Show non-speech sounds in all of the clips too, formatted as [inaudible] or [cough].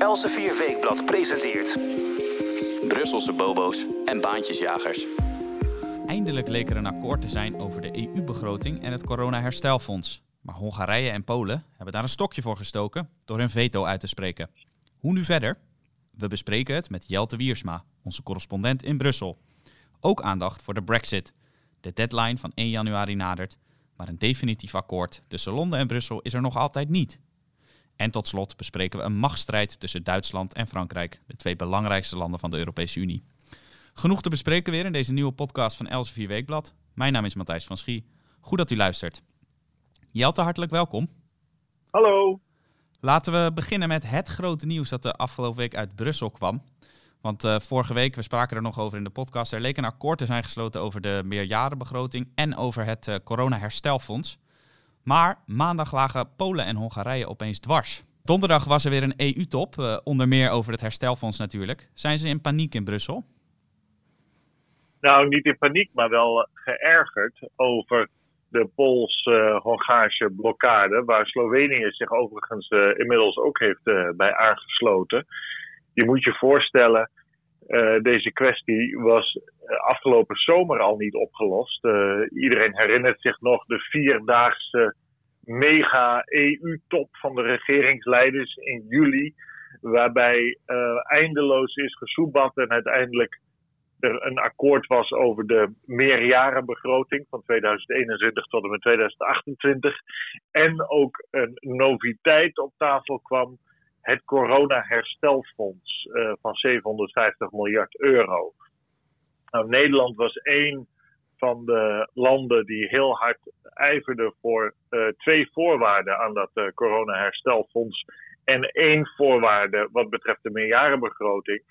Elsevier Weekblad presenteert... Brusselse bobo's en baantjesjagers. Eindelijk leek er een akkoord te zijn over de EU-begroting en het corona-herstelfonds. Maar Hongarije en Polen hebben daar een stokje voor gestoken door hun veto uit te spreken. Hoe nu verder? We bespreken het met Jelte Wiersma, onze correspondent in Brussel. Ook aandacht voor de Brexit. De deadline van 1 januari nadert, maar een definitief akkoord tussen Londen en Brussel is er nog altijd niet. En tot slot bespreken we een machtsstrijd tussen Duitsland en Frankrijk, de twee belangrijkste landen van de Europese Unie. Genoeg te bespreken weer in deze nieuwe podcast van Elsevier Weekblad. Mijn naam is Matthijs van Schie. Goed dat u luistert. Jelte, hartelijk welkom. Hallo. Laten we beginnen met het grote nieuws dat de afgelopen week uit Brussel kwam. Want uh, vorige week, we spraken er nog over in de podcast, er leek een akkoord te zijn gesloten over de meerjarenbegroting en over het uh, corona-herstelfonds. Maar maandag lagen Polen en Hongarije opeens dwars. Donderdag was er weer een EU-top, uh, onder meer over het herstelfonds natuurlijk. Zijn ze in paniek in Brussel? Nou, niet in paniek, maar wel geërgerd over de Pools-Hongaarse blokkade, waar Slovenië zich overigens uh, inmiddels ook heeft bij aangesloten. Je moet je voorstellen, uh, deze kwestie was afgelopen zomer al niet opgelost. iedereen herinnert zich nog de vierdaagse mega-EU-top van de regeringsleiders in juli, waarbij eindeloos is gesoebat en uiteindelijk er een akkoord was over de meerjarenbegroting van 2021 tot en met 2028. En ook een noviteit op tafel kwam, het corona-herstelfonds uh, van 750 miljard euro. Nou, Nederland was één van de landen die heel hard ijverden voor uh, twee voorwaarden aan dat uh, corona-herstelfonds. En één voorwaarde wat betreft de meerjarenbegroting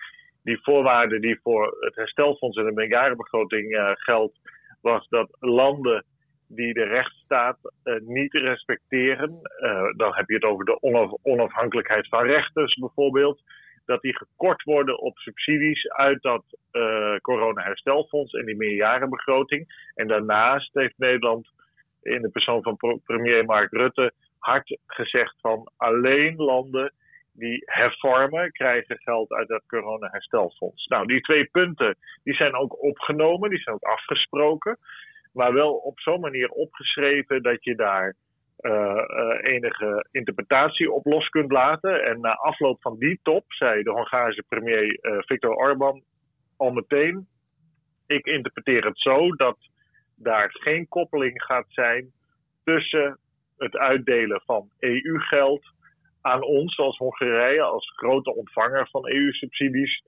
die voorwaarde die voor het herstelfonds en de meerjarenbegroting uh, geldt, was dat landen die de rechtsstaat uh, niet respecteren, uh, dan heb je het over de onaf onafhankelijkheid van rechters bijvoorbeeld, dat die gekort worden op subsidies uit dat corona-herstelfonds en die meerjarenbegroting. En daarnaast heeft Nederland in de persoon van premier Mark Rutte hard gezegd van alleen landen die hervormen, krijgen geld uit dat corona-herstelfonds. Nou, die twee punten die zijn ook opgenomen, die zijn ook afgesproken, maar wel op zo'n manier opgeschreven dat je daar uh, uh, enige interpretatie op los kunt laten. En na afloop van die top zei de Hongaarse premier uh, Viktor Orban al meteen: Ik interpreteer het zo dat daar geen koppeling gaat zijn tussen het uitdelen van EU-geld aan ons als Hongarije, als grote ontvanger van EU-subsidies.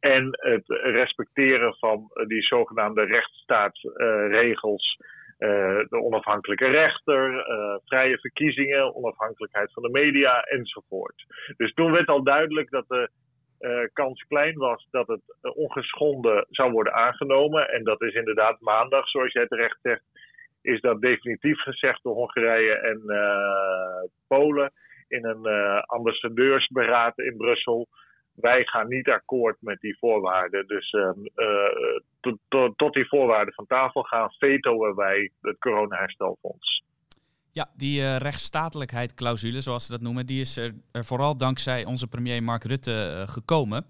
En het respecteren van die zogenaamde rechtsstaatsregels. Uh, de onafhankelijke rechter, uh, vrije verkiezingen, onafhankelijkheid van de media enzovoort. Dus toen werd al duidelijk dat de uh, kans klein was dat het ongeschonden zou worden aangenomen. En dat is inderdaad maandag, zoals jij terecht zegt, is dat definitief gezegd door Hongarije en Polen in een uh, ambassadeursberaad in Brussel. Wij gaan niet akkoord met die voorwaarden. Dus uh, uh, tot die voorwaarden van tafel gaan, vetoen wij het coronaherstelfonds. Ja, die uh, rechtsstatelijkheid-clausule, zoals ze dat noemen, die is er, er vooral dankzij onze premier Mark Rutte gekomen.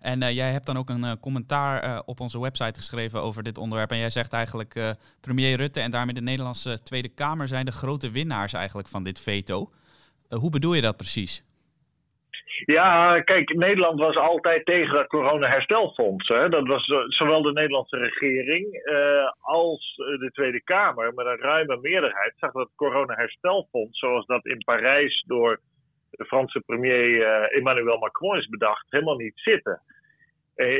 En jij hebt dan ook een commentaar op onze website geschreven over dit onderwerp. En jij zegt eigenlijk, premier Rutte en daarmee de Nederlandse Tweede Kamer zijn de grote winnaars eigenlijk van dit veto. Uh, hoe bedoel je dat precies? Ja, kijk, Nederland was altijd tegen het corona-herstelfonds. Hè. Dat was zowel de Nederlandse regering uh, als de Tweede Kamer met een ruime meerderheid zag dat het corona-herstelfonds, zoals dat in Parijs door de Franse premier Emmanuel Macron is bedacht, helemaal niet zitten.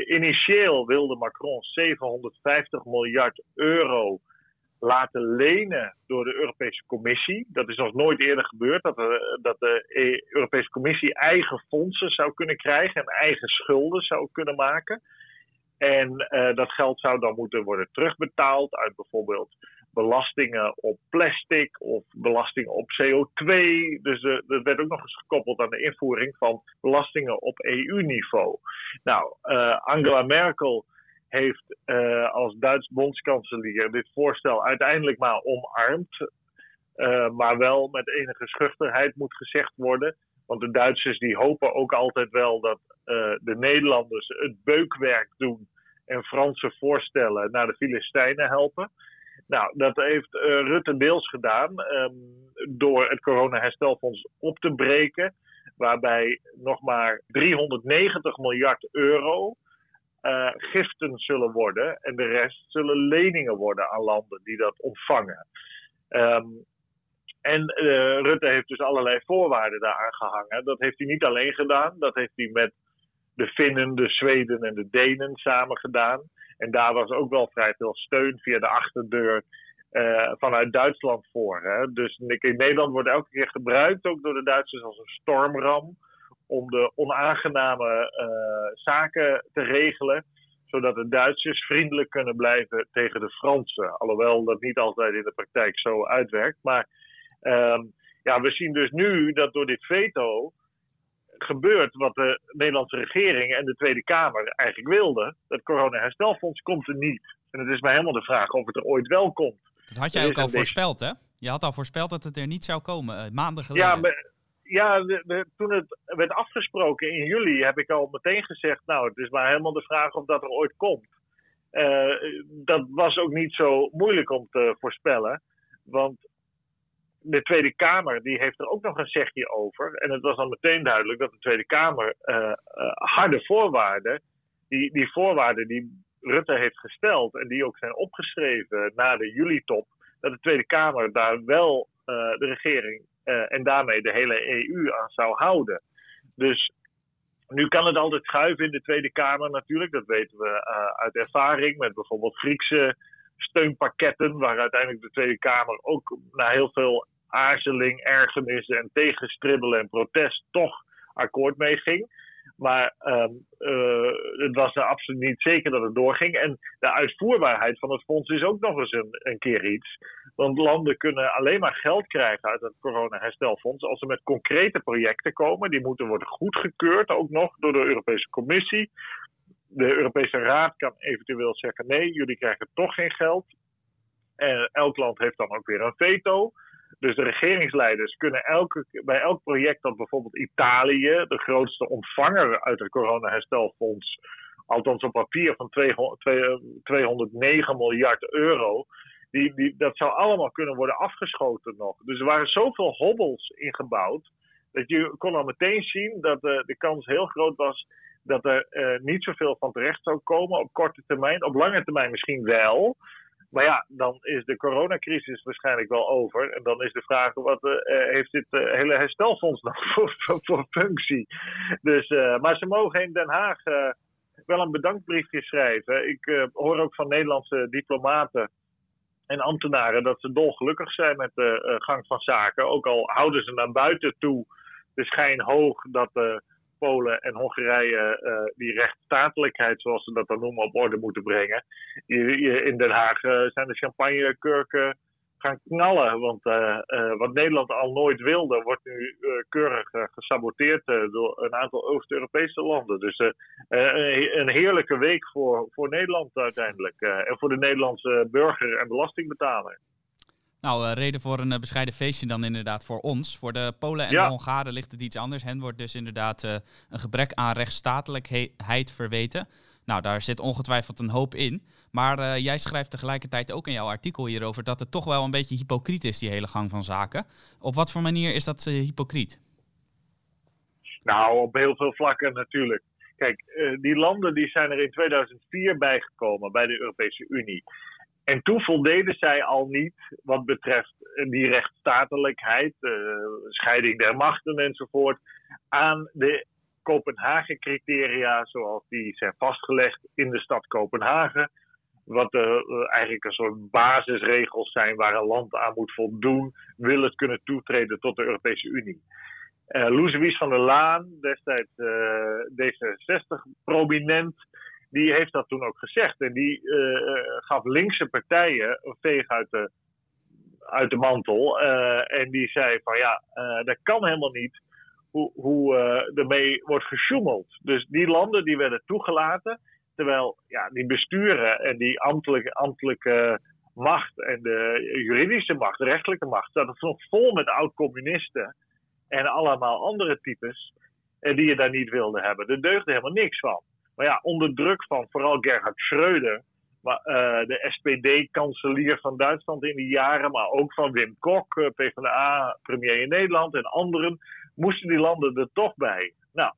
initieel wilde Macron 750 miljard euro laten lenen door de Europese Commissie. Dat is nog nooit eerder gebeurd, dat de, dat de Europese Commissie eigen fondsen zou kunnen krijgen en eigen schulden zou kunnen maken. En uh, dat geld zou dan moeten worden terugbetaald uit bijvoorbeeld belastingen op plastic of belastingen op CO2. Dus dat werd ook nog eens gekoppeld aan de invoering van belastingen op EU-niveau. Nou, uh, Angela Merkel heeft uh, als Duits bondskanselier dit voorstel uiteindelijk maar omarmd. Uh, maar wel met enige schuchterheid moet gezegd worden. Want de Duitsers die hopen ook altijd wel dat de Nederlanders het beukwerk doen en Franse voorstellen naar de Filistijnen helpen. Nou, dat heeft Rutte deels gedaan um, door het corona-herstelfonds op te breken waarbij nog maar 390 miljard euro uh, giften zullen worden en de rest zullen leningen worden aan landen die dat ontvangen. Um, en uh, Rutte heeft dus allerlei voorwaarden daaraan gehangen. Dat heeft hij niet alleen gedaan, dat heeft hij met de Finnen, de Zweden en de Denen samen gedaan. En daar was ook wel vrij veel steun via de achterdeur uh, vanuit Duitsland voor. Hè? Dus in Nederland wordt elke keer gebruikt, ook door de Duitsers, als een stormram. Om de onaangename uh, zaken te regelen. Zodat de Duitsers vriendelijk kunnen blijven tegen de Fransen. Alhoewel dat niet altijd in de praktijk zo uitwerkt. Maar uh, ja, we zien dus nu dat door dit veto gebeurt wat de Nederlandse regering en de Tweede Kamer eigenlijk wilden. Dat corona-herstelfonds komt er niet. En het is mij helemaal de vraag of het er ooit wel komt. Dat had jij ook al voorspeld, hè? Je had al voorspeld dat het er niet zou komen, uh, maanden geleden. Ja, maar, ja toen het werd afgesproken in juli heb ik al meteen gezegd... nou, het is maar helemaal de vraag of dat er ooit komt. Uh, dat was ook niet zo moeilijk om te voorspellen. Want de Tweede Kamer die heeft er ook nog een zegje over. En het was dan meteen duidelijk dat de Tweede Kamer uh, harde voorwaarden... Die, die voorwaarden die Rutte heeft gesteld en die ook zijn opgeschreven na de juli-top, dat de Tweede Kamer daar wel de regering uh, en daarmee de hele EU aan zou houden. Dus nu kan het altijd schuiven in de Tweede Kamer natuurlijk, dat weten we uh, uit ervaring met bijvoorbeeld Griekse steunpakketten, waar uiteindelijk de Tweede Kamer ook na heel veel aarzeling, ergernis en tegenstribbelen en protest toch akkoord mee ging. Maar um, uh, het was absoluut niet zeker dat het doorging. En de uitvoerbaarheid van het fonds is ook nog eens een, een keer iets. Want landen kunnen alleen maar geld krijgen uit het corona-herstelfonds als ze met concrete projecten komen. Die moeten worden goedgekeurd, ook nog door de Europese Commissie. De Europese Raad kan eventueel zeggen: nee, jullie krijgen toch geen geld. En elk land heeft dan ook weer een veto. Dus de regeringsleiders kunnen elke, bij elk project dat bijvoorbeeld Italië, de grootste ontvanger uit het coronaherstelfonds, althans op papier van 209 miljard euro, die, die, dat zou allemaal kunnen worden afgeschoten nog. Dus er waren zoveel hobbels ingebouwd, dat je kon al meteen zien dat de, de kans heel groot was dat er uh, niet zoveel van terecht zou komen op korte termijn. Op lange termijn misschien wel. Maar ja, dan is de coronacrisis waarschijnlijk wel over. En dan is de vraag: wat uh, heeft dit uh, hele herstelfonds nog [laughs] voor, voor, voor functie? Dus, maar ze mogen in Den Haag wel een bedankbriefje schrijven. Ik hoor ook van Nederlandse diplomaten en ambtenaren dat ze dolgelukkig zijn met de gang van zaken. Ook al houden ze naar buiten toe de schijn hoog dat Polen en Hongarije uh, die rechtsstatelijkheid, zoals ze dat dan noemen, op orde moeten brengen. In Den Haag uh, zijn de champagnekurken gaan knallen. Want uh, wat Nederland al nooit wilde, wordt nu keurig gesaboteerd door een aantal Oost-Europese landen. Dus een heerlijke week voor, voor Nederland uiteindelijk. en voor de Nederlandse burger en belastingbetaler. Nou, uh, reden voor een uh, bescheiden feestje dan inderdaad voor ons. Voor de Polen en de Hongaren ligt het iets anders. Hen wordt dus inderdaad uh, een gebrek aan rechtsstatelijkheid verweten. Nou, daar zit ongetwijfeld een hoop in. Maar jij schrijft tegelijkertijd ook in jouw artikel hierover dat het toch wel een beetje hypocriet is, die hele gang van zaken. Op wat voor manier is dat hypocriet? Nou, op heel veel vlakken natuurlijk. Kijk, die landen die zijn er in 2004 bijgekomen bij de Europese Unie. En toen voldeden zij al niet wat betreft die rechtsstatelijkheid, uh, scheiding der machten enzovoort, aan de Kopenhagen-criteria zoals die zijn vastgelegd in de stad Kopenhagen. Wat uh, eigenlijk een soort basisregels zijn waar een land aan moet voldoen, wil het kunnen toetreden tot de Europese Unie. Uh, van der Laan, destijds D66 prominent, die heeft dat toen ook gezegd. En die uh, gaf linkse partijen een veeg uit de, uit de mantel. Uh, en die zei van ja, dat kan helemaal niet hoe, hoe ermee wordt gesjoemeld. Dus die landen die werden toegelaten. Terwijl ja, die besturen en die ambtelijke, ambtelijke macht en de juridische macht, de rechtelijke macht, zaten nog vol met oud-communisten en allemaal andere types uh, die je daar niet wilde hebben. Er deugde helemaal niks van. Maar ja, onder druk van vooral Gerhard Schreuder, maar, uh, de SPD-kanselier van Duitsland in die jaren, maar ook van Wim Kok, uh, PvdA-premier in Nederland en anderen, moesten die landen er toch bij. Nou,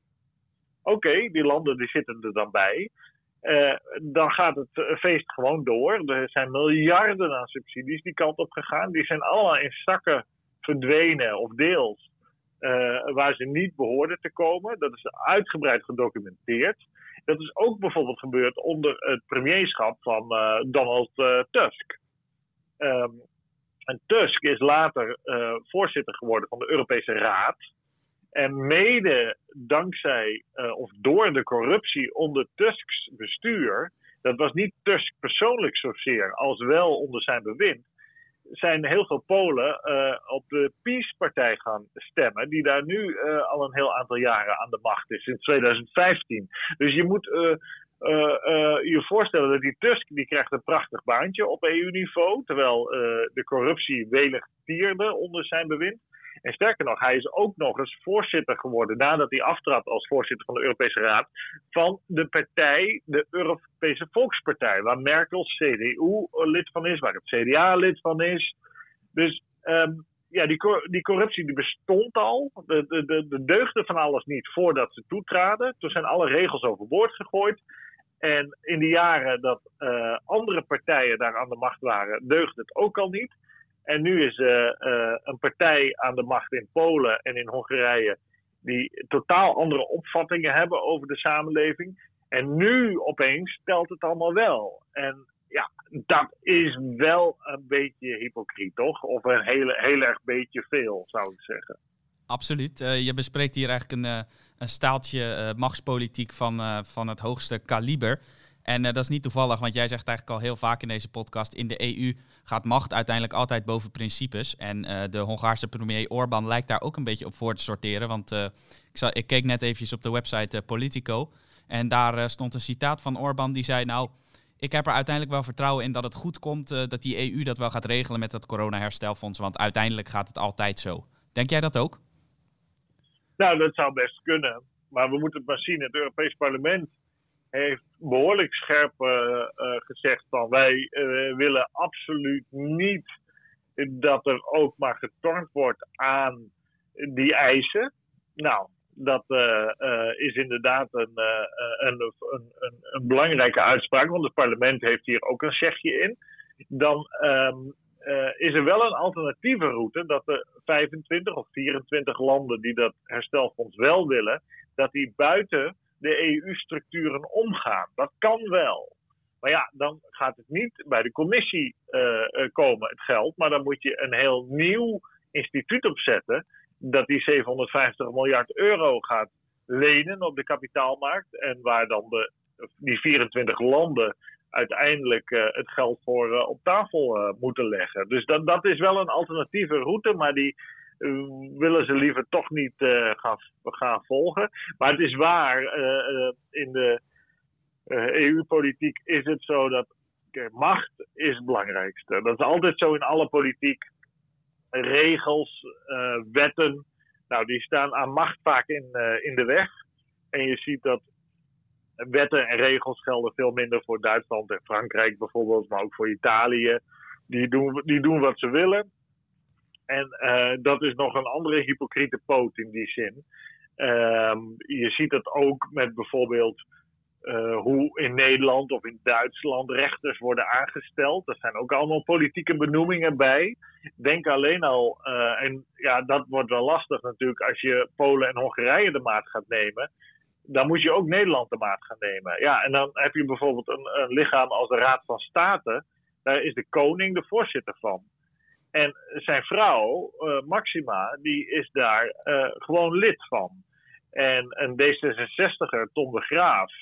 oké, die landen die zitten er dan bij. Uh, dan gaat het feest gewoon door. Er zijn miljarden aan subsidies die kant op gegaan. Die zijn allemaal in zakken verdwenen of deels. Waar ze niet behoorden te komen. Dat is uitgebreid gedocumenteerd. Dat is ook bijvoorbeeld gebeurd onder het premierschap van uh, Donald Tusk. Um, en Tusk is later voorzitter geworden van de Europese Raad. En mede dankzij of door de corruptie onder Tusks bestuur, dat was niet Tusk persoonlijk zozeer, als wel onder zijn bewind, zijn heel veel Polen uh, op de PiS-partij gaan stemmen, die daar nu uh, al een heel aantal jaren aan de macht is, sinds 2015. Dus je moet je voorstellen dat die Tusk, die krijgt een prachtig baantje op EU-niveau, terwijl de corruptie welig tierde onder zijn bewind. En sterker nog, hij is ook nog eens voorzitter geworden nadat hij aftrad als voorzitter van de Europese Raad van de partij, de Europese Volkspartij, waar Merkel CDU lid van is, waar het CDA lid van is. Dus um, ja, die, die corruptie die bestond al. De, de, de, de deugde van alles niet voordat ze toetraden. Toen zijn alle regels overboord gegooid. En in de jaren dat uh, andere partijen daar aan de macht waren, deugde het ook al niet. En nu is uh, uh, een partij aan de macht in Polen en in Hongarije die totaal andere opvattingen hebben over de samenleving. En nu opeens stelt het allemaal wel. En ja, dat is wel een beetje hypocriet, toch? Of een hele, heel erg beetje veel, zou ik zeggen. Absoluut. Uh, je bespreekt hier eigenlijk een, een staaltje machtspolitiek van, van het hoogste kaliber. En uh, dat is niet toevallig, want jij zegt eigenlijk al heel vaak in deze podcast: in de EU gaat macht uiteindelijk altijd boven principes. En uh, de Hongaarse premier Orbán lijkt daar ook een beetje op voor te sorteren. Want uh, ik, ik, keek net eventjes op de website Politico. En daar stond een citaat van Orbán die zei: Nou, ik heb er uiteindelijk wel vertrouwen in dat het goed komt, dat die EU dat wel gaat regelen met dat corona-herstelfonds. Want uiteindelijk gaat het altijd zo. Denk jij dat ook? Nou, dat zou best kunnen. Maar we moeten het maar zien. Het Europees Parlement heeft behoorlijk scherp uh, uh, gezegd van wij uh, willen absoluut niet dat er ook maar getornd wordt aan die eisen. Nou, dat is inderdaad een, een, een, een, belangrijke uitspraak, want het parlement heeft hier ook een zegje in. Dan um, is er wel een alternatieve route dat de 25 of 24 landen die dat herstelfonds wel willen, dat die buiten de EU-structuren omgaan. Dat kan wel. Maar ja, dan gaat het niet bij de commissie uh, komen, het geld. Maar dan moet je een heel nieuw instituut opzetten. Dat die 750 miljard euro gaat lenen op de kapitaalmarkt. En waar dan de, die 24 landen uiteindelijk uh, het geld voor op tafel moeten leggen. Dus dat, dat is wel een alternatieve route. Maar die, willen ze liever toch niet uh, gaan, gaan volgen. Maar het is waar, uh, in de EU-politiek is het zo dat macht is het belangrijkste. Dat is altijd zo in alle politiek. Regels, wetten, nou, die staan aan macht vaak in, in de weg. En je ziet dat wetten en regels gelden veel minder voor Duitsland en Frankrijk bijvoorbeeld, maar ook voor Italië. Die doen, die doen wat ze willen. En uh, dat is nog een andere hypocriete poot in die zin. Uh, je ziet het ook met bijvoorbeeld uh, hoe in Nederland of in Duitsland rechters worden aangesteld. Er zijn ook allemaal politieke benoemingen bij. Denk alleen al, uh, en ja, dat wordt wel lastig natuurlijk als je Polen en Hongarije de maat gaat nemen. Dan moet je ook Nederland de maat gaan nemen. Ja, en dan heb je bijvoorbeeld een, een lichaam als de Raad van State. Daar is de koning de voorzitter van. En zijn vrouw, uh, Maxima, die is daar uh, gewoon lid van. En een D66er, Tom de Graaf,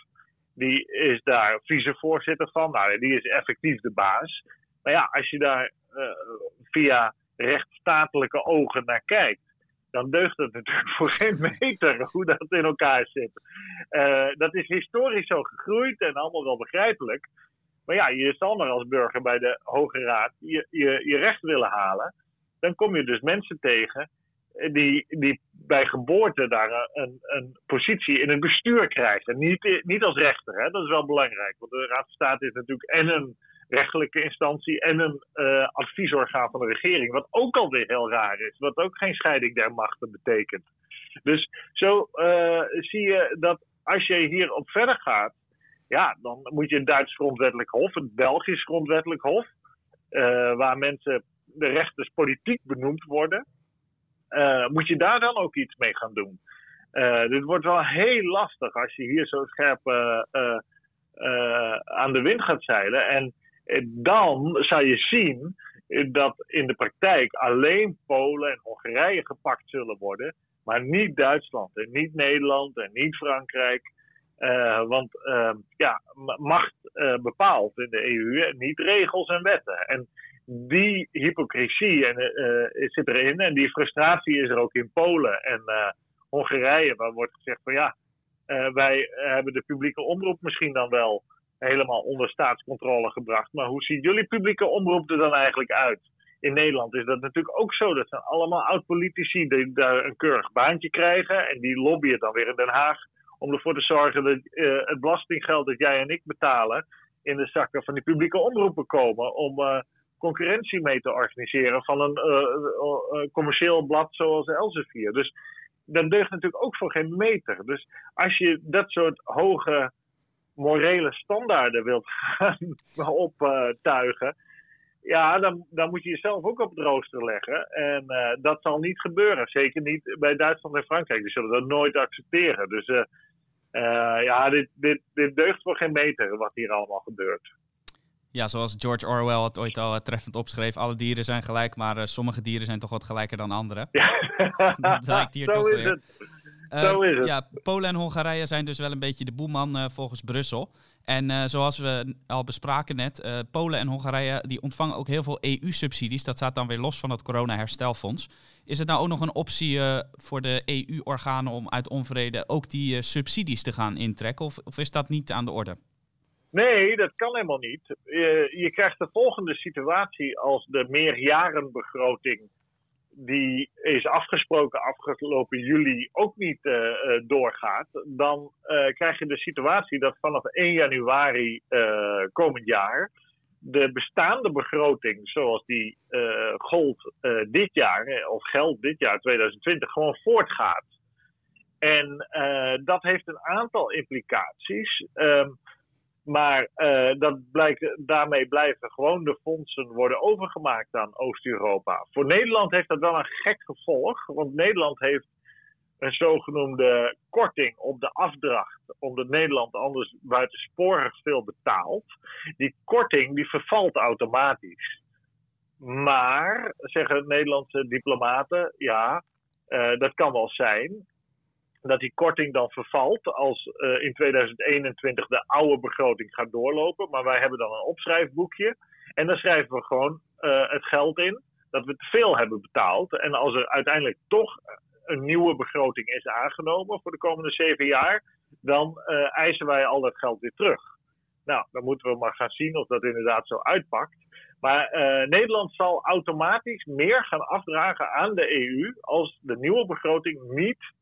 die is daar vicevoorzitter van. Nou, die is effectief de baas. Maar ja, als je daar uh, via rechtsstatelijke ogen naar kijkt, dan deugt het natuurlijk [laughs] voor geen meter hoe dat in elkaar zit. dat is historisch zo gegroeid en allemaal wel begrijpelijk. Maar ja, je zal maar als burger bij de Hoge Raad je, je, je recht willen halen. Dan kom je dus mensen tegen die, die bij geboorte daar een, een positie in het bestuur krijgen. Niet, niet als rechter, hè? dat is wel belangrijk. Want de Raad van State is natuurlijk en een rechtelijke instantie en een uh, adviesorgaan van de regering. Wat ook alweer heel raar is. Wat ook geen scheiding der machten betekent. Dus zo uh, zie je dat als je hierop verder gaat. Ja, dan moet je een Duits grondwettelijk hof, een Belgisch grondwettelijk hof. Uh, waar mensen, de rechters politiek benoemd worden. moet je daar dan ook iets mee gaan doen? dit wordt wel heel lastig als je hier zo scherp aan de wind gaat zeilen. En dan zou je zien dat in de praktijk alleen Polen en Hongarije gepakt zullen worden, maar niet Duitsland en niet Nederland en niet Frankrijk. Uh, want uh, ja, macht uh, bepaalt in de EU niet regels en wetten. En die hypocrisie en, zit erin en die frustratie is er ook in Polen en Hongarije, waar wordt gezegd van ja, wij hebben de publieke omroep misschien dan wel helemaal onder staatscontrole gebracht. Maar hoe ziet jullie publieke omroep er dan eigenlijk uit? In Nederland is dat natuurlijk ook zo. Dat zijn allemaal oud-politici die daar een keurig baantje krijgen. En die lobbyen dan weer in Den Haag om ervoor te zorgen dat uh, het belastinggeld dat jij en ik betalen in de zakken van die publieke omroepen komen. Om uh, concurrentie mee te organiseren van een uh, commercieel blad zoals Elsevier. Dus dat deugt natuurlijk ook voor geen meter. Dus als je dat soort hoge morele standaarden wilt [laughs] gaan optuigen, ja, dan, dan moet je jezelf ook op het rooster leggen. En dat zal niet gebeuren. Zeker niet bij Duitsland en Frankrijk. Die zullen dat nooit accepteren. Dus uh, ja, dit, dit, dit deugt voor geen meter wat hier allemaal gebeurt. Ja, zoals George Orwell het ooit al treffend opschreef. Alle dieren zijn gelijk, maar sommige dieren zijn toch wat gelijker dan andere. Ja, [laughs] dat blijkt hier [laughs] zo toch is weer. het. Zo is het. Ja, Polen en Hongarije zijn dus wel een beetje de boeman volgens Brussel. En uh, zoals we al bespraken net, uh, Polen en Hongarije die ontvangen ook heel veel EU-subsidies. Dat staat dan weer los van het corona-herstelfonds. Is het nou ook nog een optie voor de EU-organen om uit onvrede ook die subsidies te gaan intrekken? Of, of, is dat niet aan de orde? Nee, dat kan helemaal niet. Je krijgt de volgende situatie als de meerjarenbegroting die is afgesproken afgelopen juli ook niet uh, uh, doorgaat, dan uh, krijg je de situatie dat vanaf 1 januari komend jaar de bestaande begroting, zoals die gold dit jaar, of geldt dit jaar 2020, gewoon voortgaat. En dat heeft een aantal implicaties. Um, maar uh, dat blijkt, daarmee blijven gewoon de fondsen worden overgemaakt aan Oost-Europa. Voor Nederland heeft dat wel een gek gevolg, want Nederland heeft een zogenoemde korting op de afdracht, omdat Nederland anders buitensporig veel betaalt. Die korting die vervalt automatisch. Maar, zeggen Nederlandse diplomaten, ja, uh, dat kan wel zijn dat die korting dan vervalt als uh, in 2021 de oude begroting gaat doorlopen. Maar wij hebben dan een opschrijfboekje. En dan schrijven we gewoon uh, het geld in dat we te veel hebben betaald. En als er uiteindelijk toch een nieuwe begroting is aangenomen voor de komende zeven jaar, dan uh, eisen wij al dat geld weer terug. Nou, dan moeten we maar gaan zien of dat inderdaad zo uitpakt. Maar Nederland zal automatisch meer gaan afdragen aan de EU als de nieuwe begroting niet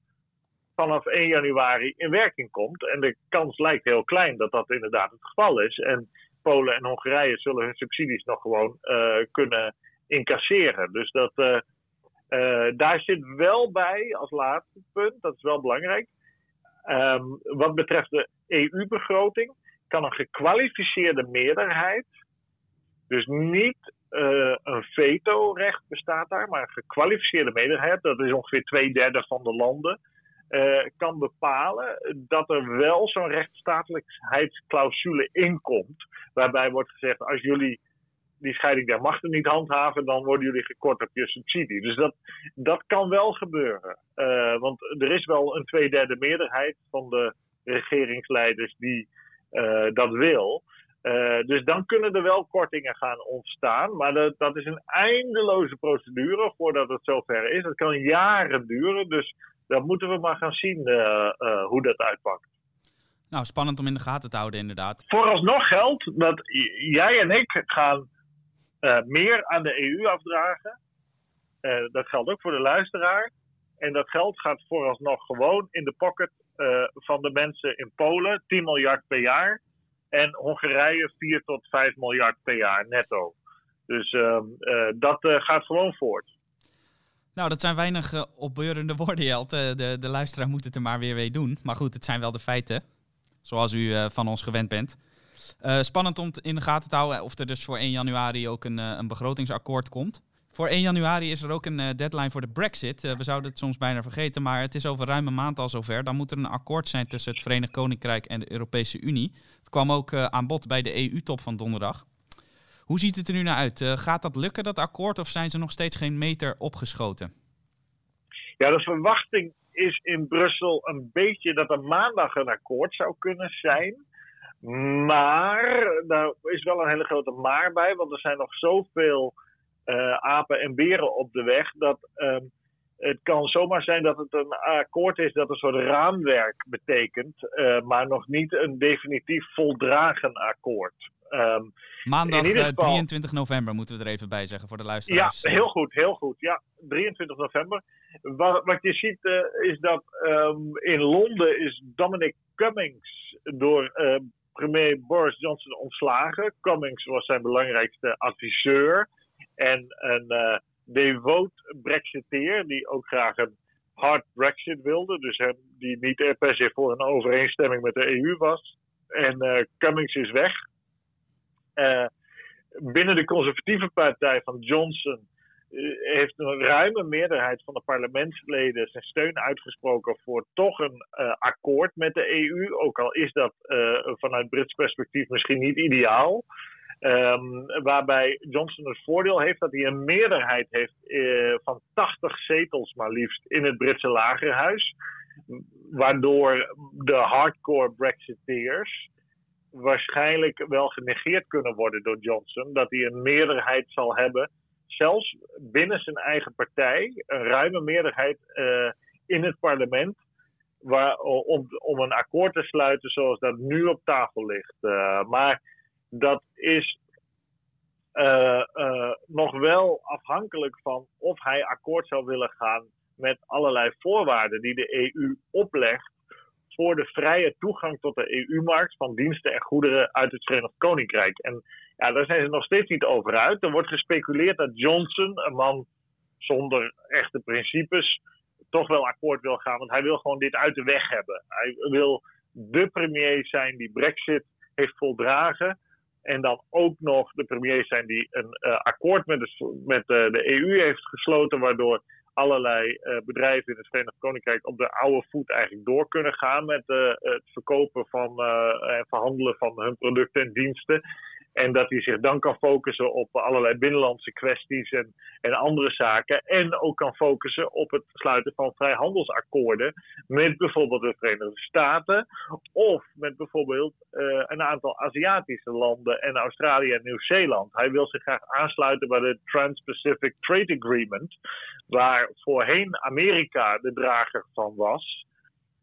vanaf 1 januari in werking komt. En de kans lijkt heel klein dat dat inderdaad het geval is. En Polen en Hongarije zullen hun subsidies nog gewoon uh, kunnen incasseren. Dus dat, uh, uh, daar zit wel bij als laatste punt, dat is wel belangrijk. Um, wat betreft de EU-begroting kan een gekwalificeerde meerderheid, dus niet een veto-recht bestaat daar, maar een gekwalificeerde meerderheid, dat is ongeveer twee derde van de landen, uh, kan bepalen dat er wel zo'n rechtsstatelijkheidsclausule inkomt. Waarbij wordt gezegd: als jullie die scheiding der machten niet handhaven, dan worden jullie gekort op je subsidie. Dus dat, dat kan wel gebeuren. Uh, want er is wel een tweederde meerderheid van de regeringsleiders die uh, dat wil. Dus dan kunnen er wel kortingen gaan ontstaan. Maar dat, dat is een eindeloze procedure voordat het zover is. Dat kan jaren duren. Dus dan moeten we maar gaan zien uh, uh, hoe dat uitpakt. Nou, spannend om in de gaten te houden, inderdaad. Vooralsnog geldt dat jij en ik gaan uh, meer aan de EU afdragen. dat geldt ook voor de luisteraar. En dat geld gaat vooralsnog gewoon in de pocket van de mensen in Polen, 10 miljard per jaar. En Hongarije 4 tot 5 miljard per jaar netto. Dus ehm, dat gaat gewoon voort. Nou, dat zijn weinig uh, opbeurende [laughs] woorden, Jelt. de, de luisteraar moet het er maar weer mee doen. Maar goed, het zijn wel de feiten. Zoals u van ons gewend bent. Spannend om in de gaten te houden of er dus voor 1 januari ook een, een begrotingsakkoord komt. Voor 1 januari is er ook een deadline voor de Brexit. we zouden het soms bijna vergeten, maar het is over ruim een maand al zover. Dan moet er een akkoord zijn tussen het Verenigd Koninkrijk en de Europese Unie. Het kwam ook aan bod bij de EU-top van donderdag. Hoe ziet het er nu naar uit? gaat dat lukken, dat akkoord, of zijn ze nog steeds geen meter opgeschoten? Ja, de verwachting is in Brussel een beetje dat er maandag een akkoord zou kunnen zijn. Maar daar is wel een hele grote maar bij, want er zijn nog zoveel uh, apen en beren op de weg dat um, het kan zomaar zijn dat het een akkoord is dat een soort raamwerk betekent, uh, maar nog niet een definitief voldragen akkoord. Um, Maandag geval, 23 november moeten we er even bij zeggen voor de luisteraars. Ja, heel goed, heel goed. Ja, 23 november. Wat, wat je ziet uh, is dat um, in Londen is Dominic Cummings door premier Boris Johnson ontslagen. Cummings was zijn belangrijkste adviseur. En een uh, devoot Brexiteer, die ook graag een hard Brexit wilde. Dus die niet per se voor een overeenstemming met de EU was. En uh, Cummings is weg. Uh, binnen de conservatieve partij van Johnson eh, heeft een ruime meerderheid van de parlementsleden zijn steun uitgesproken voor toch een akkoord met de EU. Ook al is dat vanuit Brits perspectief misschien niet ideaal. Um, waarbij Johnson het voordeel heeft dat hij een meerderheid heeft uh, van 80 zetels maar liefst in het Britse lagerhuis. Waardoor de hardcore Brexiteers waarschijnlijk wel genegeerd kunnen worden door Johnson. Dat hij een meerderheid zal hebben zelfs binnen zijn eigen partij een ruime meerderheid uh, in het parlement waar, om, om een akkoord te sluiten zoals dat nu op tafel ligt. Uh, maar dat is uh, nog wel afhankelijk van of hij akkoord zou willen gaan met allerlei voorwaarden die de EU oplegt voor de vrije toegang tot de EU-markt van diensten en goederen uit het Verenigd Koninkrijk. En ja, daar zijn ze nog steeds niet over uit. Er wordt gespeculeerd dat Johnson, een man zonder echte principes, toch wel akkoord wil gaan. Want hij wil gewoon dit uit de weg hebben. Hij wil de premier zijn die Brexit heeft voldragen. En dan ook nog de premier zijn die een uh, akkoord met, de, met uh, de EU heeft gesloten, waardoor allerlei uh, bedrijven in het Verenigd Koninkrijk op de oude voet eigenlijk door kunnen gaan met het verkopen van en verhandelen van hun producten en diensten. En dat hij zich dan kan focussen op allerlei binnenlandse kwesties en, en andere zaken. En ook kan focussen op het sluiten van vrijhandelsakkoorden met bijvoorbeeld de Verenigde Staten. Of met bijvoorbeeld uh, een aantal Aziatische landen en Australië en Nieuw-Zeeland. Hij wil zich graag aansluiten bij de Trans-Pacific Trade Agreement. Waar voorheen Amerika de drager van was.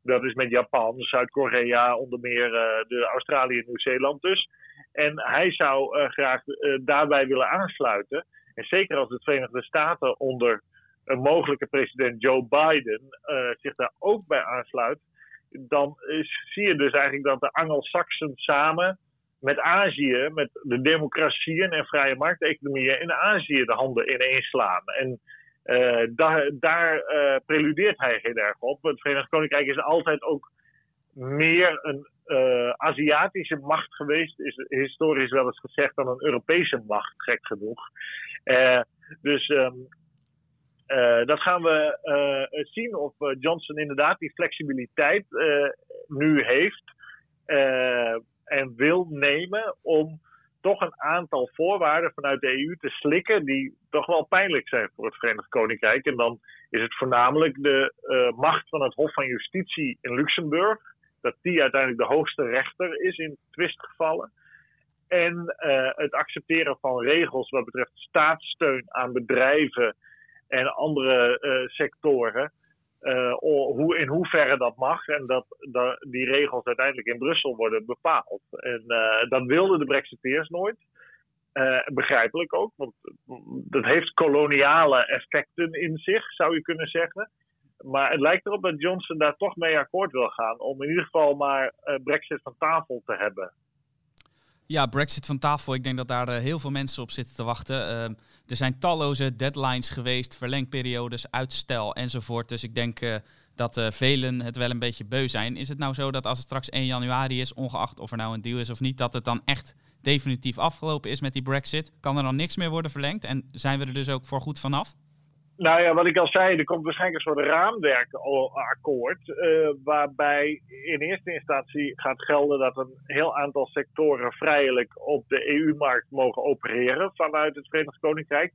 Dat is met Japan, Zuid-Korea, onder meer uh, de Australië en Nieuw-Zeeland dus. En hij zou uh, graag uh, daarbij willen aansluiten. En zeker als de Verenigde Staten onder een mogelijke president Joe Biden uh, zich daar ook bij aansluit, dan is, zie je dus eigenlijk dat de Angelsaksen samen met Azië, met de democratieën en vrije markteconomieën in Azië de handen ineens slaan. En daar, daar preludeert hij heel erg op. Het Verenigd Koninkrijk is altijd ook meer een uh, Aziatische macht geweest, is historisch wel eens gezegd, dan een Europese macht, gek genoeg. Uh, dus um, uh, dat gaan we zien of Johnson inderdaad die flexibiliteit nu heeft en wil nemen om toch een aantal voorwaarden vanuit de EU te slikken die toch wel pijnlijk zijn voor het Verenigd Koninkrijk. En dan is het voornamelijk de macht van het Hof van Justitie in Luxemburg dat die uiteindelijk de hoogste rechter is in twistgevallen. En uh, het accepteren van regels wat betreft staatssteun aan bedrijven en andere uh, sectoren. Uh, hoe, in hoeverre dat mag en dat, dat, die regels uiteindelijk in Brussel worden bepaald. En dat wilden de Brexiteers nooit. begrijpelijk ook, want dat heeft koloniale effecten in zich, zou je kunnen zeggen. Maar het lijkt erop dat Johnson daar toch mee akkoord wil gaan. Om in ieder geval maar uh, Brexit van tafel te hebben. Ja, Brexit van tafel. Ik denk dat daar heel veel mensen op zitten te wachten. er zijn talloze deadlines geweest, verlengperiodes, uitstel enzovoort. Dus ik denk dat velen het wel een beetje beu zijn. Is het nou zo dat als het straks 1 januari is, ongeacht of er nou een deal is of niet, dat het dan echt definitief afgelopen is met die Brexit? Kan er dan niks meer worden verlengd en zijn we er dus ook voor goed vanaf? Nou ja, wat ik al zei, er komt waarschijnlijk een soort raamwerkakkoord. Uh, waarbij in eerste instantie gaat gelden dat een heel aantal sectoren vrijelijk op de EU-markt mogen opereren vanuit het Verenigd Koninkrijk.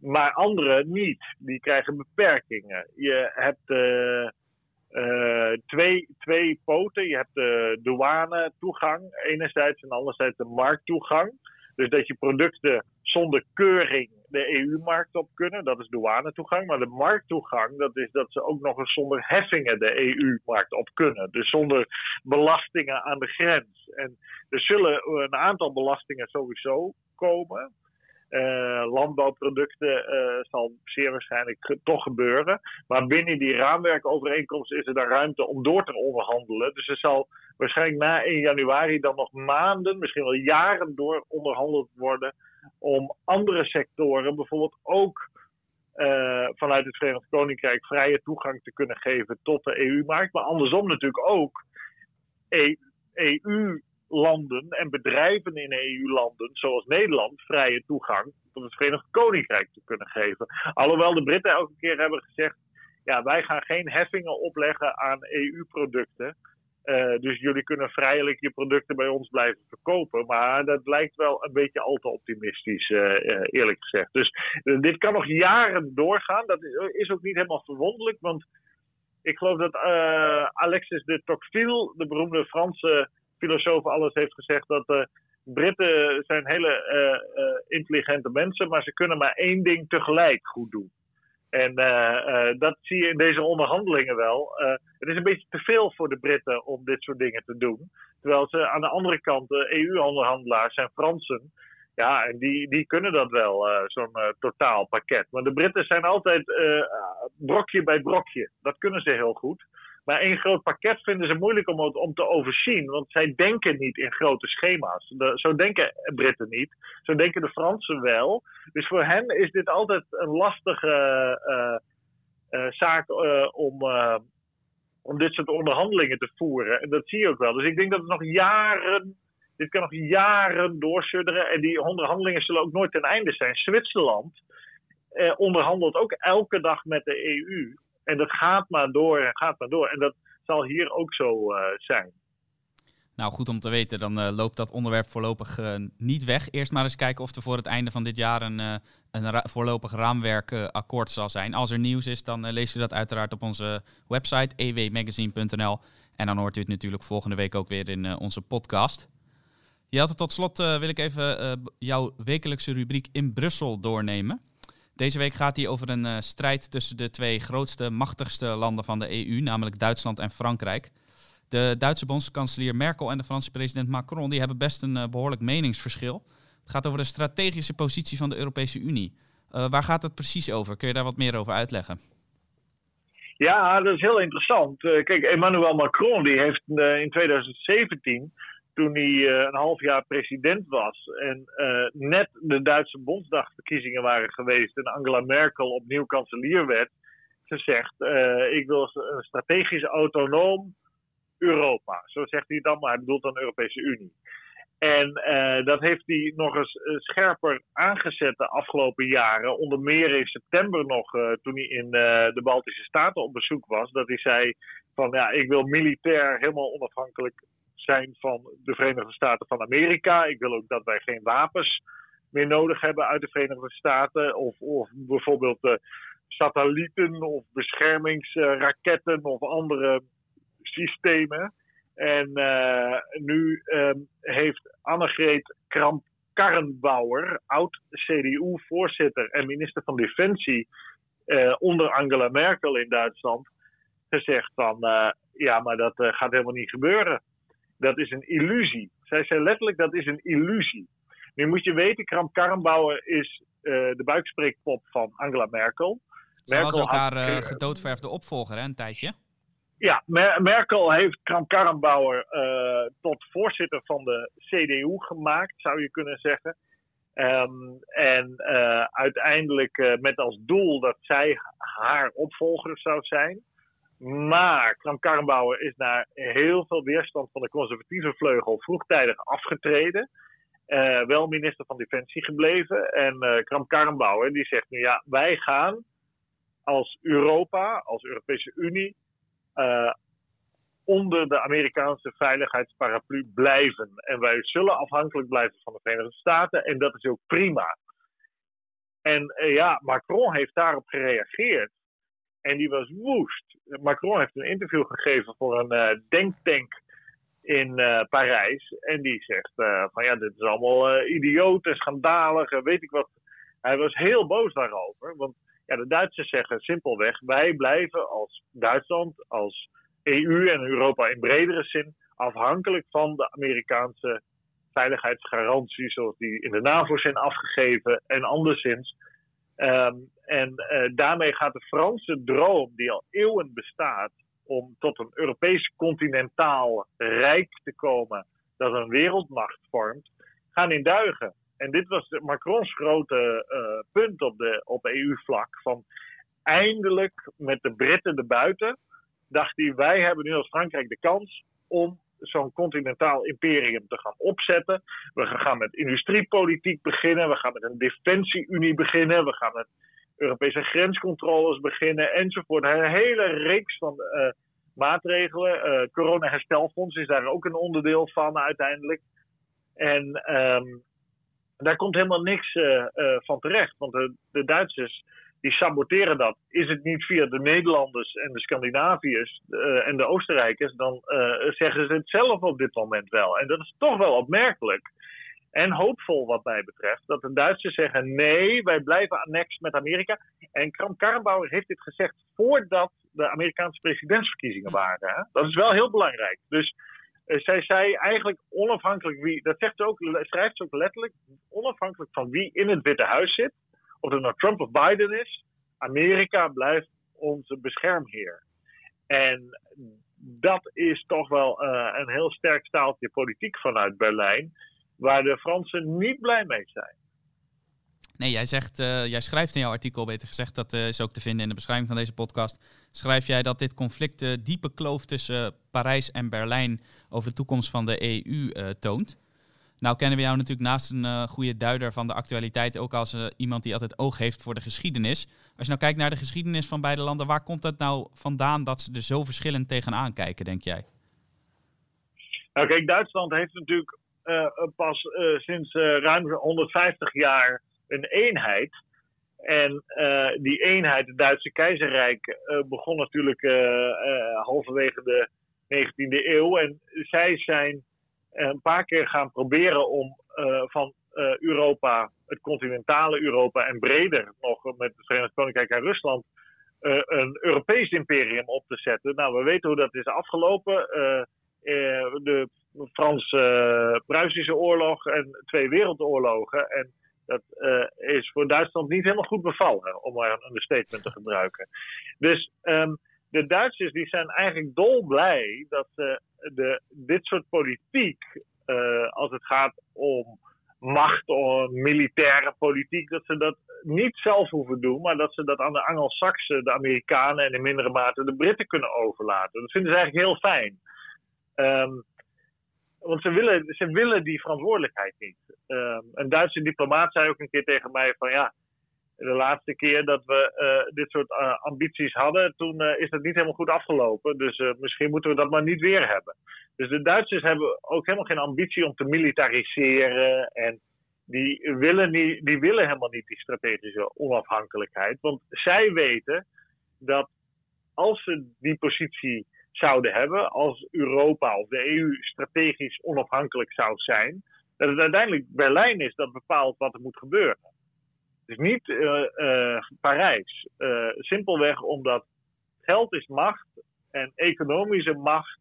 Maar andere niet. Die krijgen beperkingen. Je hebt uh, twee, twee poten. Je hebt de douane toegang enerzijds en anderzijds de markttoegang. Dus dat je producten zonder keuring de EU-markt op kunnen. Dat is douanetoegang. Maar de markttoegang, dat is dat ze ook nog eens zonder heffingen de EU-markt op kunnen. Dus zonder belastingen aan de grens. En er zullen een aantal belastingen sowieso komen. Uh, landbouwproducten uh, zal zeer waarschijnlijk toch gebeuren. Maar binnen die raamwerkovereenkomst is er dan ruimte om door te onderhandelen. Dus er zal waarschijnlijk na 1 januari dan nog maanden, misschien wel jaren door onderhandeld worden. Om andere sectoren bijvoorbeeld ook uh, vanuit het Verenigd Koninkrijk vrije toegang te kunnen geven tot de EU-markt. Maar andersom natuurlijk ook EU landen en bedrijven in EU-landen, zoals Nederland, vrije toegang tot het Verenigd Koninkrijk te kunnen geven. Alhoewel de Britten elke keer hebben gezegd: ja, wij gaan geen heffingen opleggen aan EU-producten. Eh, dus jullie kunnen vrijelijk je producten bij ons blijven verkopen. Maar dat lijkt wel een beetje al te optimistisch, uh, uh, eerlijk gezegd. Dus dit kan nog jaren doorgaan. Dat is, is, ook niet helemaal verwonderlijk, want ik geloof dat Alexis de Tocqueville, de beroemde Franse filosoof alles heeft gezegd dat uh, Britten zijn hele uh, uh, intelligente mensen, maar ze kunnen maar één ding tegelijk goed doen. En dat zie je in deze onderhandelingen wel. het is een beetje te veel voor de Britten om dit soort dingen te doen. Terwijl ze aan de andere kant, de EU-onderhandelaars zijn Fransen. Ja, en die, die kunnen dat wel, zo'n totaalpakket. Maar de Britten zijn altijd brokje bij brokje. Dat kunnen ze heel goed. Maar één groot pakket vinden ze moeilijk om, om te overzien, want zij denken niet in grote schema's. zo denken Britten niet, zo denken de Fransen wel. Dus voor hen is dit altijd een lastige uh, uh, zaak uh, om, om dit soort onderhandelingen te voeren. En dat zie je ook wel. Dus ik denk dat het nog jaren, dit kan nog jaren doorsudderen. En die onderhandelingen zullen ook nooit ten einde zijn. Zwitserland onderhandelt ook elke dag met de EU. En dat gaat maar door en gaat maar door. En dat zal hier ook zo uh, zijn. Nou, goed om te weten. Dan uh, loopt dat onderwerp voorlopig uh, niet weg. Eerst maar eens kijken of er voor het einde van dit jaar een, een voorlopig raamwerkakkoord zal zijn. Als er nieuws is, dan leest u dat uiteraard op onze website ewmagazine.nl. En dan hoort u het natuurlijk volgende week ook weer in onze podcast. Jelte, tot slot wil ik even jouw wekelijkse rubriek in Brussel doornemen. Deze week gaat hij over een uh, strijd tussen de twee grootste, machtigste landen van de EU, namelijk Duitsland en Frankrijk. De Duitse bondskanselier Merkel en de Franse president Macron die hebben best een uh, behoorlijk meningsverschil. Het gaat over de strategische positie van de Europese Unie. Uh, waar gaat het precies over? Kun je daar wat meer over uitleggen? Ja, dat is heel interessant. kijk, Emmanuel Macron die heeft in 2017 toen hij eh, een half jaar president was en uh, net de Duitse Bondsdagverkiezingen waren geweest en Angela Merkel opnieuw kanselier werd, gezegd: uh, Ik wil een strategisch autonoom Europa. Zo zegt hij dan, maar hij bedoelt dan Europese Unie. En dat heeft hij nog eens scherper aangezet de afgelopen jaren. Onder meer in september nog, toen hij in de Baltische Staten op bezoek was. Dat hij zei van ja, ik wil militair helemaal onafhankelijk zijn van de Verenigde Staten van Amerika. Ik wil ook dat wij geen wapens meer nodig hebben uit de Verenigde Staten. Of, of bijvoorbeeld uh, satellieten of beschermingsraketten of andere systemen. En uh, nu um, heeft Annegreet Kramp-Karrenbauer, oud-CDU-voorzitter en minister van Defensie uh, onder Angela Merkel in Duitsland, gezegd van ja, maar dat gaat helemaal niet gebeuren dat is een illusie. Zij zei letterlijk, dat is een illusie. Nu moet je weten, Kramp Karrenbauer is uh, de buikspreekpop van Angela Merkel. Ze was elkaar uh, gedoodverfde opvolger, hè, een tijdje. Ja, Merkel heeft Kram-Karrenbauer uh, tot voorzitter van de CDU gemaakt, zou je kunnen zeggen. Um, en uh, uiteindelijk uh, met als doel dat zij haar opvolger zou zijn. Maar Kram-Karrenbauer is na heel veel weerstand van de conservatieve vleugel vroegtijdig afgetreden. Uh, wel minister van Defensie gebleven. En uh, Kram-Karrenbauer die zegt nu ja, wij gaan als Europa, als Europese Unie, uh, onder de Amerikaanse veiligheidsparaplu blijven. En wij zullen afhankelijk blijven van de Verenigde Staten. En dat is ook prima. En ja, Macron heeft daarop gereageerd. En die was woest. Macron heeft een interview gegeven voor een denktank in uh, Parijs. En die zegt uh, van ja, dit is allemaal idioot en schandalig en weet ik wat. Hij was heel boos daarover. Want ja, de Duitsers zeggen simpelweg, wij blijven als Duitsland, als EU en Europa in bredere zin afhankelijk van de Amerikaanse veiligheidsgaranties zoals die in de NAVO zijn afgegeven en anderszins. Um, en daarmee gaat de Franse droom, die al eeuwen bestaat, om tot een Europees continentaal rijk te komen dat een wereldmacht vormt, gaan in duigen. En dit was Macrons grote uh, punt op, de, op EU-vlak. Van eindelijk met de Britten erbuiten, dacht hij: wij hebben nu als Frankrijk de kans om zo'n continentaal imperium te gaan opzetten. We gaan met industriepolitiek beginnen, we gaan met een defensieunie beginnen, we gaan met Europese grenscontroles beginnen enzovoort. Een hele reeks van uh, maatregelen. Uh, Corona-herstelfonds is daar ook een onderdeel van uiteindelijk. En um, daar komt helemaal niks uh, van terecht. Want de, de, Duitsers die saboteren dat. Is het niet via de Nederlanders en de Scandinaviërs en de Oostenrijkers, dan zeggen ze het zelf op dit moment wel. En dat is toch wel opmerkelijk en hoopvol wat mij betreft. Dat de Duitsers zeggen nee, wij blijven annex met Amerika. En Kram-Karrenbauer heeft dit gezegd voordat de Amerikaanse presidentsverkiezingen waren. Hè? Dat is wel heel belangrijk. Dus uh, zij zei eigenlijk onafhankelijk wie, dat zegt ze ook, schrijft ze ook letterlijk, onafhankelijk van wie in het Witte Huis zit, of het nou Trump of Biden is, Amerika blijft onze beschermheer. En dat is toch wel uh, een heel sterk staaltje politiek vanuit Berlijn waar de Fransen niet blij mee zijn. Nee, jij, zegt, uh, jij schrijft in jouw artikel, beter gezegd, dat uh, is ook te vinden in de beschrijving van deze podcast. Schrijf jij dat dit conflict de diepe kloof tussen Parijs en Berlijn over de toekomst van de EU toont. Nou kennen we jou natuurlijk naast een goede duider van de actualiteit ook als iemand die altijd oog heeft voor de geschiedenis. Als je nou kijkt naar de geschiedenis van beide landen, waar komt het nou vandaan dat ze er zo verschillend tegenaan kijken, denk jij? Nou kijk, Duitsland heeft natuurlijk uh, pas uh, sinds uh, ruim 150 jaar een eenheid. En die eenheid, het Duitse keizerrijk, begon natuurlijk halverwege de 19e eeuw. En zij zijn een paar keer gaan proberen om van Europa, het continentale Europa en breder nog met het Verenigd Koninkrijk en Rusland, een Europees imperium op te zetten. Nou, we weten hoe dat is afgelopen. de Frans-Pruisische oorlog en twee wereldoorlogen. En dat is voor Duitsland niet helemaal goed bevallen, om maar een statement te gebruiken. Dus um, de Duitsers die zijn eigenlijk dolblij dat ze de, dit soort politiek, uh, als het gaat om macht of militaire politiek, dat ze dat niet zelf hoeven doen, maar dat ze dat aan de Angelsaksen, de Amerikanen en in mindere mate de Britten kunnen overlaten. Dat vinden ze eigenlijk heel fijn. Um, want ze willen, ze willen die verantwoordelijkheid niet. Um, een Duitse diplomaat zei ook een keer tegen mij van ja, de laatste keer dat we uh, dit soort uh, ambities hadden, toen uh, is het niet helemaal goed afgelopen. Dus misschien moeten we dat maar niet weer hebben. Dus de Duitsers hebben ook helemaal geen ambitie om te militariseren. En die willen, niet, die willen helemaal niet die strategische onafhankelijkheid. Want zij weten dat als ze die positie zouden hebben als Europa of de EU strategisch onafhankelijk zou zijn, dat het uiteindelijk Berlijn is dat bepaalt wat er moet gebeuren. Dus niet uh, uh, Parijs. Uh, simpelweg omdat geld is macht en economische macht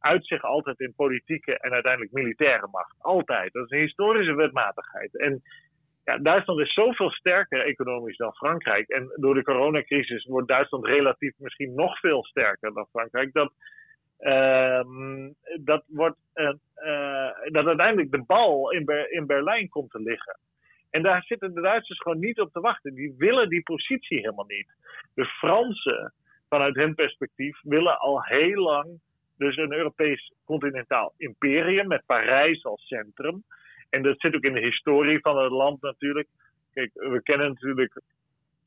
uit zich altijd in politieke en uiteindelijk militaire macht. Altijd. Dat is een historische wetmatigheid. En Ja, Duitsland is zoveel sterker economisch dan Frankrijk. En door de coronacrisis wordt Duitsland relatief misschien nog veel sterker dan Frankrijk. Dat, ehm, dat, wordt, dat uiteindelijk de bal in, in Berlijn komt te liggen. En daar zitten de Duitsers gewoon niet op te wachten. Die willen die positie helemaal niet. De Fransen, vanuit hun perspectief, willen al heel lang dus een Europees continentaal imperium met Parijs als centrum. En dat zit ook in de historie van het land natuurlijk. Kijk, we kennen natuurlijk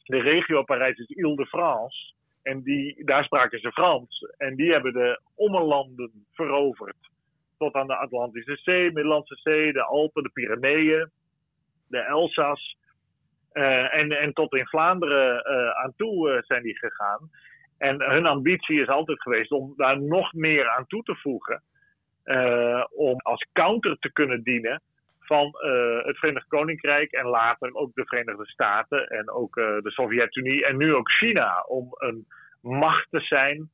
de regio Parijs is Ile-de-France. En die, daar spraken ze Frans. En die hebben de ommelanden veroverd. Tot aan de Atlantische Zee, Middellandse Zee, de Alpen, de Pyreneeën, de Elzas. Uh, en, en tot in Vlaanderen uh, aan toe uh, zijn die gegaan. En hun ambitie is altijd geweest om daar nog meer aan toe te voegen. om als counter te kunnen dienen van het Verenigd Koninkrijk en later ook de Verenigde Staten en ook de Sovjet-Unie en nu ook China om een macht te zijn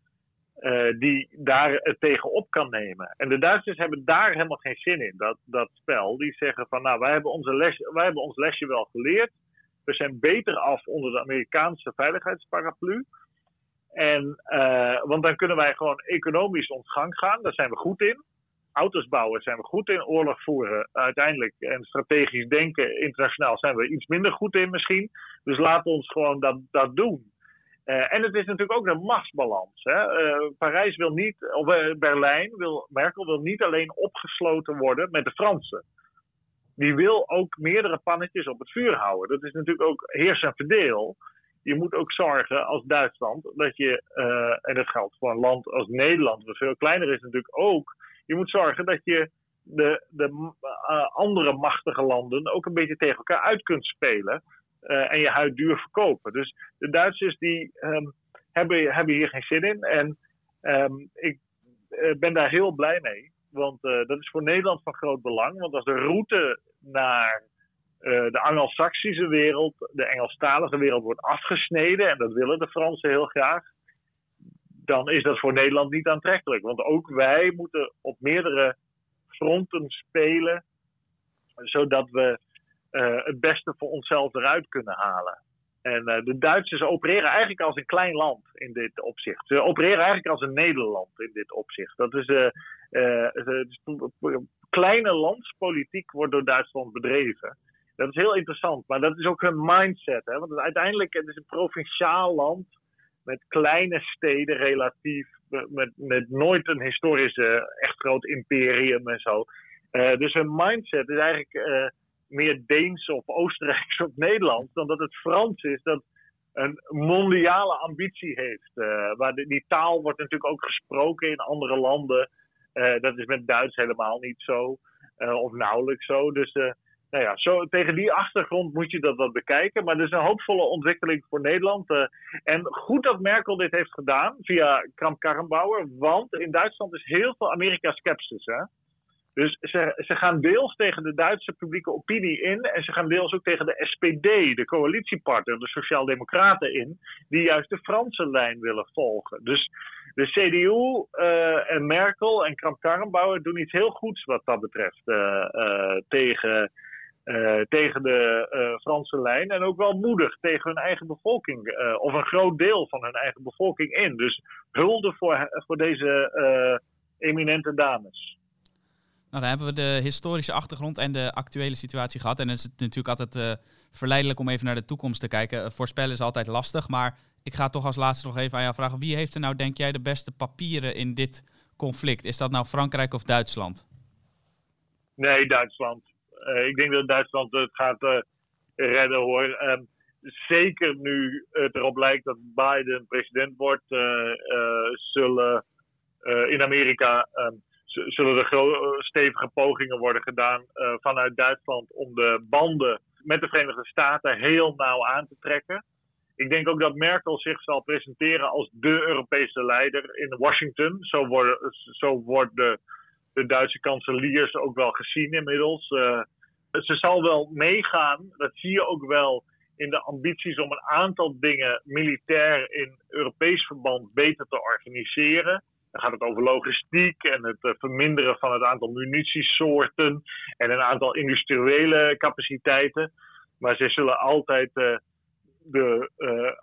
uh, die daar het tegenop kan nemen. En de Duitsers hebben daar helemaal geen zin in, dat, dat spel. Die zeggen van nou, wij hebben, onze les, wij hebben ons lesje wel geleerd. We zijn beter af onder de Amerikaanse veiligheidsparaplu. En, want dan kunnen wij gewoon economisch ons gang gaan, daar zijn we goed in auto's bouwen zijn we goed in. Oorlog voeren uiteindelijk en strategisch denken internationaal zijn we iets minder goed in misschien. Dus laten ons gewoon dat, dat doen. Uh, en het is natuurlijk ook een machtsbalans. Hè? Uh, Parijs wil niet, of uh, Berlijn, wil, Merkel wil niet alleen opgesloten worden met de Fransen. Die wil ook meerdere pannetjes op het vuur houden. Dat is natuurlijk ook heers en verdeel. Je moet ook zorgen als Duitsland dat je, en dat geldt voor een land als Nederland, wat veel kleiner is natuurlijk ook, je moet zorgen dat je de, de andere machtige landen ook een beetje tegen elkaar uit kunt spelen. Uh, en je huid duur verkopen. Dus de Duitsers die um, hebben, hebben hier geen zin in. En um, ik uh, ben daar heel blij mee. Want dat is voor Nederland van groot belang. Want als de route naar de Anglo-Saxische wereld, de Engelstalige wereld, wordt afgesneden. En dat willen de Fransen heel graag dan is dat voor Nederland niet aantrekkelijk. Want ook wij moeten op meerdere fronten spelen, zodat we uh, het beste voor onszelf eruit kunnen halen. En uh, de Duitsers opereren eigenlijk als een klein land in dit opzicht. Ze opereren eigenlijk als een Nederland in dit opzicht. Dat is uh, kleine landspolitiek wordt door Duitsland bedreven. Dat is heel interessant, maar dat is ook hun mindset. Hè? Want uiteindelijk het is een provinciaal land met kleine steden relatief, met, met nooit een historische, echt groot imperium en zo. Dus hun mindset is eigenlijk meer Deens of Oostenrijks [laughs] of Nederlands dan dat het Frans is dat een mondiale ambitie heeft. Uh, waar die taal wordt natuurlijk ook gesproken in andere landen. dat is met Duits helemaal niet zo, of nauwelijks zo. Dus nou ja, zo, tegen die achtergrond moet je dat wat bekijken. Maar er is een hoopvolle ontwikkeling voor Nederland. En goed dat Merkel dit heeft gedaan via Kramp-Karrenbauer. Want in Duitsland is heel veel Amerika-skepsis. Dus ze, ze gaan deels tegen de Duitse publieke opinie in. En ze gaan deels ook tegen de SPD, de coalitiepartner, de Sociaaldemocraten in. Die juist de Franse lijn willen volgen. Dus de CDU eh, en Merkel en Kramp-Karrenbauer doen iets heel goeds wat dat betreft. Uh, tegen uh, tegen de Franse lijn. En ook wel moedig tegen hun eigen bevolking. Of een groot deel van hun eigen bevolking in. Dus hulde voor, voor deze eminente dames. Nou, dan hebben we de historische achtergrond en de actuele situatie gehad. En dan is het natuurlijk altijd verleidelijk om even naar de toekomst te kijken. voorspellen is altijd lastig. Maar ik ga toch als laatste nog even aan jou vragen. Wie heeft er nou, denk jij, de beste papieren in dit conflict? Is dat nou Frankrijk of Duitsland? Nee, Duitsland. Uh, ik denk dat Duitsland het gaat redden hoor. Um, zeker nu het erop lijkt dat Biden president wordt, zullen in Amerika um, zullen er stevige pogingen worden gedaan vanuit Duitsland om de banden met de Verenigde Staten heel nauw aan te trekken. Ik denk ook dat Merkel zich zal presenteren als de Europese leider in Washington. Zo worden, zo worden de Duitse kanseliers ook wel gezien inmiddels. Uh, ze zal wel meegaan, dat zie je ook wel in de ambities om een aantal dingen militair in Europees verband beter te organiseren. Dan gaat het over logistiek en het uh, verminderen van het aantal munitiesoorten en een aantal industriële capaciteiten. Maar ze zullen altijd de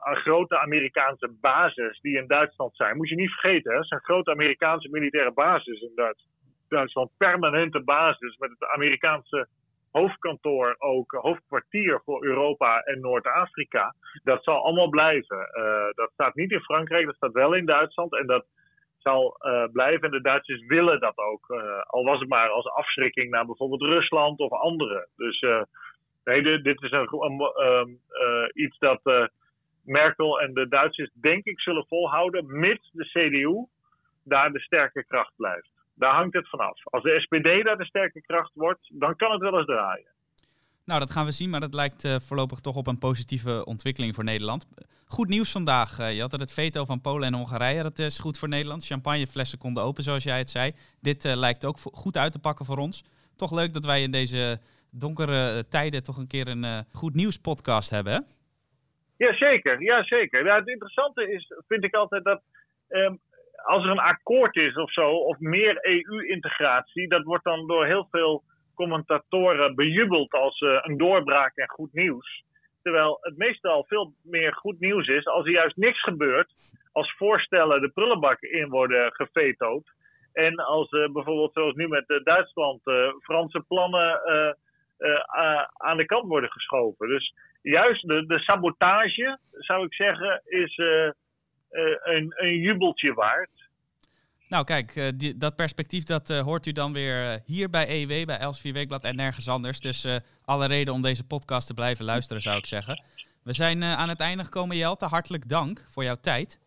grote Amerikaanse bases die in Duitsland zijn, moet je niet vergeten, hè, zijn grote Amerikaanse militaire bases in Duitsland. Permanente basis met het Amerikaanse hoofdkantoor ook, hoofdkwartier voor Europa en Noord-Afrika. Dat zal allemaal blijven. Dat staat niet in Frankrijk, dat staat wel in Duitsland. En dat zal uh, blijven. En de Duitsers willen dat ook. Uh, al was het maar als afschrikking naar bijvoorbeeld Rusland of anderen. Dus nee, dit, is een, um, iets dat Merkel en de Duitsers denk ik zullen volhouden, mits de CDU daar de sterke kracht blijft. Daar hangt het vanaf. Als de SPD daar de sterke kracht wordt, dan kan het wel eens draaien. Nou, dat gaan we zien, maar dat lijkt uh, voorlopig toch op een positieve ontwikkeling voor Nederland. Goed nieuws vandaag. Uh, je had het veto van Polen en Hongarije. Dat is goed voor Nederland. Champagneflessen konden open, zoals jij het zei. Dit uh, lijkt ook goed uit te pakken voor ons. Toch leuk dat wij in deze donkere tijden toch een keer een goed nieuws podcast hebben, hè? Jazeker, jazeker. Ja, het interessante is, vind ik altijd, dat um, als er een akkoord is of zo, of meer EU-integratie, dat wordt dan door heel veel commentatoren bejubeld als uh, een doorbraak en goed nieuws. Terwijl het meestal veel meer goed nieuws is als er juist niks gebeurt, als voorstellen de prullenbak in worden gevetood. En als uh, bijvoorbeeld zoals nu met uh, Duitsland Franse plannen aan de kant worden geschoven. Dus juist de, de sabotage, zou ik zeggen, is een, een jubeltje waard. Nou kijk, uh, die, dat perspectief dat uh, hoort u dan weer uh, hier bij EW, bij Els 4 Weekblad en nergens anders. Dus alle reden om deze podcast te blijven luisteren zou ik zeggen. We zijn aan het einde gekomen Jelte, hartelijk dank voor jouw tijd.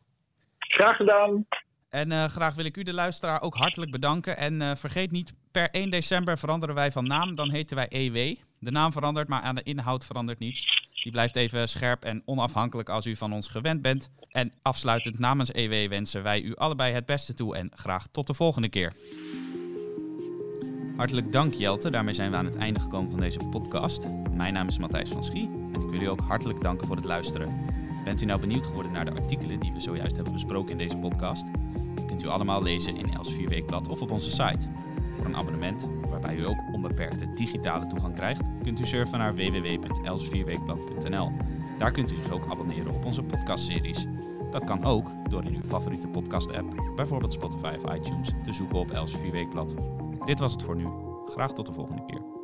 Graag gedaan. En graag wil ik u de luisteraar ook hartelijk bedanken. En vergeet niet, per 1 december veranderen wij van naam, dan heten wij EW. De naam verandert, maar aan de inhoud verandert niets. Die blijft even scherp en onafhankelijk als u van ons gewend bent. En afsluitend namens EW wensen wij u allebei het beste toe en graag tot de volgende keer. Hartelijk dank Jelte, daarmee zijn we aan het einde gekomen van deze podcast. Mijn naam is Matthijs van Schie en ik wil u ook hartelijk danken voor het luisteren. Bent u nou benieuwd geworden naar de artikelen die we zojuist hebben besproken in deze podcast? Die kunt u allemaal lezen in Els 4 Weekblad of op onze site. Voor een abonnement, waarbij u ook onbeperkte digitale toegang krijgt, kunt u surfen naar www.elsvierweekblad.nl. Daar kunt u zich ook abonneren op onze podcastseries. Dat kan ook door in uw favoriete podcast-app, bijvoorbeeld Spotify of iTunes, te zoeken op Els Weekblad. Dit was het voor nu. Graag tot de volgende keer.